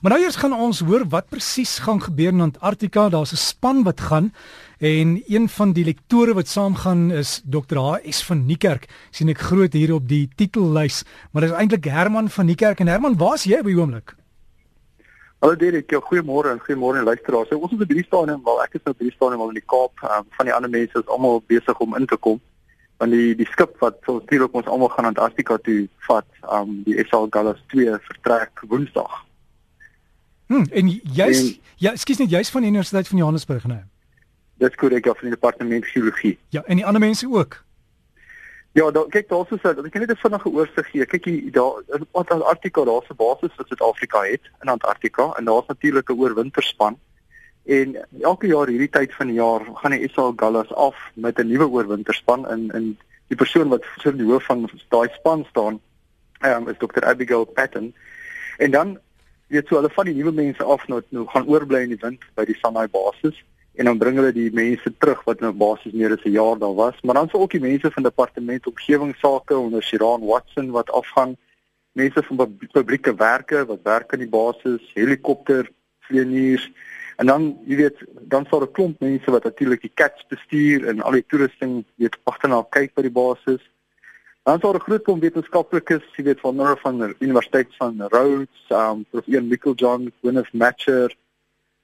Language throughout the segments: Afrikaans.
Maar nou eers gaan ons hoor wat presies gaan gebeur in Antarktika. Daar's 'n span wat gaan en een van die lektore wat saamgaan is Dr. H.S. van Niekerk. sien ek groot hier op die titellys, maar dit is eintlik Herman van Niekerk en Herman, waar's jy op die oomblik? Hallo Derek, ja, goeiemôre en goeiemôre luisteraars. Ons is op die stadium waar ek is nou op die stadium in die Kaap. Um, van die ander mense is almal besig om in te kom. Want die die skip wat ons natuurlik ons almal gaan Antarktika toe vat, um die SL Gallus 2 vertrek Woensdag. Hm, en jy's ja, ekskuus net jy's van die Universiteit van Johannesburg nou. Dis korrek, ja, van die departement geologie. Ja, en die ander mense ook. Ja, daar kyk daar is so, ek kan net 'n vinnige oorsig gee. Kyk hier daar in Antarktika, daar's 'n basis wat Suid-Afrika het in Antarktika en daar's natuurlik 'n oorwinterspan. En elke jaar hierdie tyd van die jaar gaan die SA Gallus af met 'n nuwe oorwinterspan in in die persoon wat vir die hoof van daai span staan, um, is Dr. Abigail Patton. En dan weet so hulle van die nuwe mense af nou, nou gaan oorbly in die wind by die Sanai basis en dan bring hulle die mense terug wat nou basies meer as 'n jaar daar was. Maar dan sou ook die mense van departement omgewingsake onder Shiran Watson wat afgaan. Mense van publieke werke wat werk in die basis helikopter vlieëniers en dan jy weet dan sou 'n klomp mense wat natuurlik die cats bestuur en al die toerusting weet agterna kyk by die basis Dan sou 'n groot klomp wetenskaplikes, jy weet van onder van die Universiteit van Rhodes, um prof Ian Mickeljohn, Gwyneth Matcher,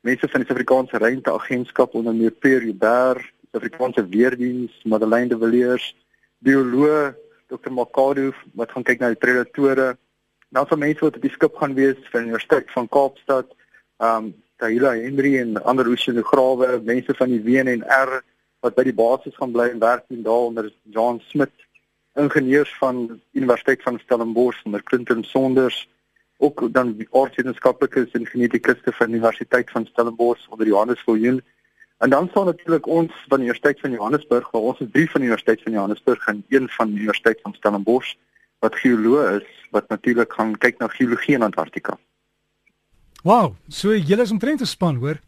mense van die Suid-Afrikaanse Ruimteagentskap onder meer Pierre Hubert, Suid-Afrikaanse Weerdiens, Madeleine de Villiers, bioloog Dr. Makado wat gaan kyk na die predatore. Dan sou mense wat op die skip gaan wees van die Universiteit van Kaapstad, um Tahila Henry en ander oseanograwe, mense van die WNR wat by die basis gaan bly en werk in daar onder John Smith ingenieurs van Universiteit van Stellenbosch onder Clinton Saunders ook dan aardwetenskaplikes en genetikuste van Universiteit van Stellenbosch onder Johannes Viljoen en dan staan natuurlik ons van die Universiteit van Johannesburg waar ons is drie van die Universiteit van Johannesburg en een van die Universiteit van Stellenbosch wat geoloog is wat natuurlik gaan kyk na geologie in Antarktika. Wow, so julle is omtrent 'n span, hoor?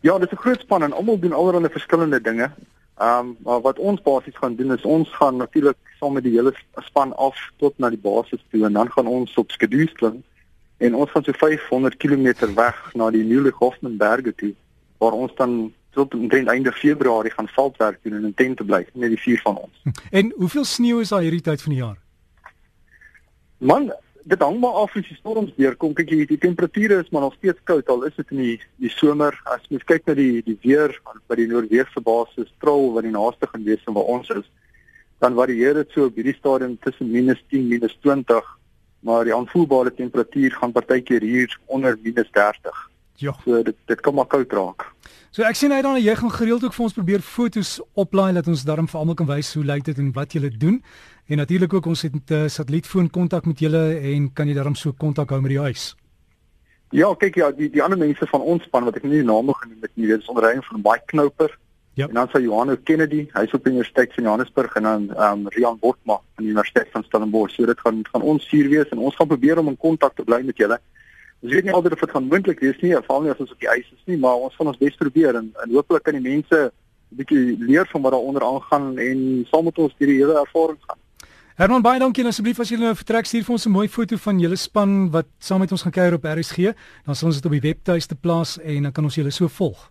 Ja, dit is 'n groot span en almal doen allerlei verskillende dinge. Ehm um, maar wat ons basies gaan doen is ons gaan natuurlik saam met die hele span af tot na die basis toe en dan gaan ons op skedules klim en ons gaan so 500 km weg na die Nieuwe Hoffman Berge toe waar ons dan tot omtrent einde Februarie gaan veldwerk doen en in tente bly met die vier van ons. En hoeveel sneeu is daar hierdie tyd van die jaar? Man, dit hang maar af as die storms deurkom. Kyk jy, die temperature is maar nog steeds koud al is dit in die die somer. As mens kyk na die die weer by die noordwegse basis, Trol wat die naaste gaan wees van waar ons is, dan varieer dit so op hierdie stadium tussen -10 -20, maar die aanvoelbare temperatuur gaan partykeer hier onder -30. Ja. So dit dit kan maar koud raak. So ek sien hy dan jy gaan gereeld ook vir ons probeer fotos oplaai dat ons daarom vir almal kan wys hoe lyk dit en wat julle doen. En natuurlik ook ons het 'n uh, satellietfoon kontak met julle en kan jy daarom so kontak hou met die huis. Ja, kyk ja, die die ander mense van ons span wat ek nie die name genoem het nie, weet is onder leiding van Mike Knoper. Ja. En dan sou Johan Kennedy, hy's op die Universiteit van Johannesburg en dan ehm um, Rian Wortma van die Universiteit van Stellenbosch. So dit gaan gaan ons vier wees en ons gaan probeer om in kontak te bly met julle. Ons weet nie altyd of dit gaan moontlik wees nie, veral nie as ons op die ys is nie, maar ons gaan ons bes probeer en en hopelik kan die mense 'n bietjie leer van wat daaronder aangaan en saam met ons hierdie hele ervaring gaan. Herman baie dankie asseblief as jy nou vertrek stuur vir ons 'n mooi foto van julle span wat saam met ons gaan kuier op RSG, dan sal ons dit op die webtuiste plaas en dan kan ons julle so volg.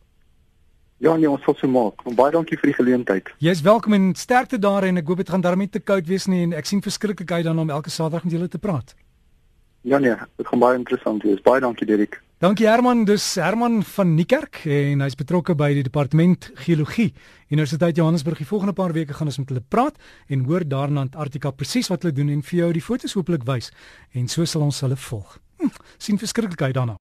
Ja nee, ons sal so maak. Baie dankie vir die geleentheid. Jy's welkom en sterkte daar en ek hoop dit gaan daarmee te koud wees nie en ek sien verskriklik uit dan om elke Saterdag met julle te praat. Ja nee, dit gaan baie interessant wees. Baie dankie Dirk. Dankie Herman, dis Herman van Niekerk en hy's betrokke by die departement geologie. Universiteit Johannesburg. Die volgende paar weke gaan ons met hulle praat en hoor daarna Antarktika presies wat hulle doen en vir jou die foto's hopelik wys en so sal ons hulle volg. Hm, sien verskriklik uit daarna.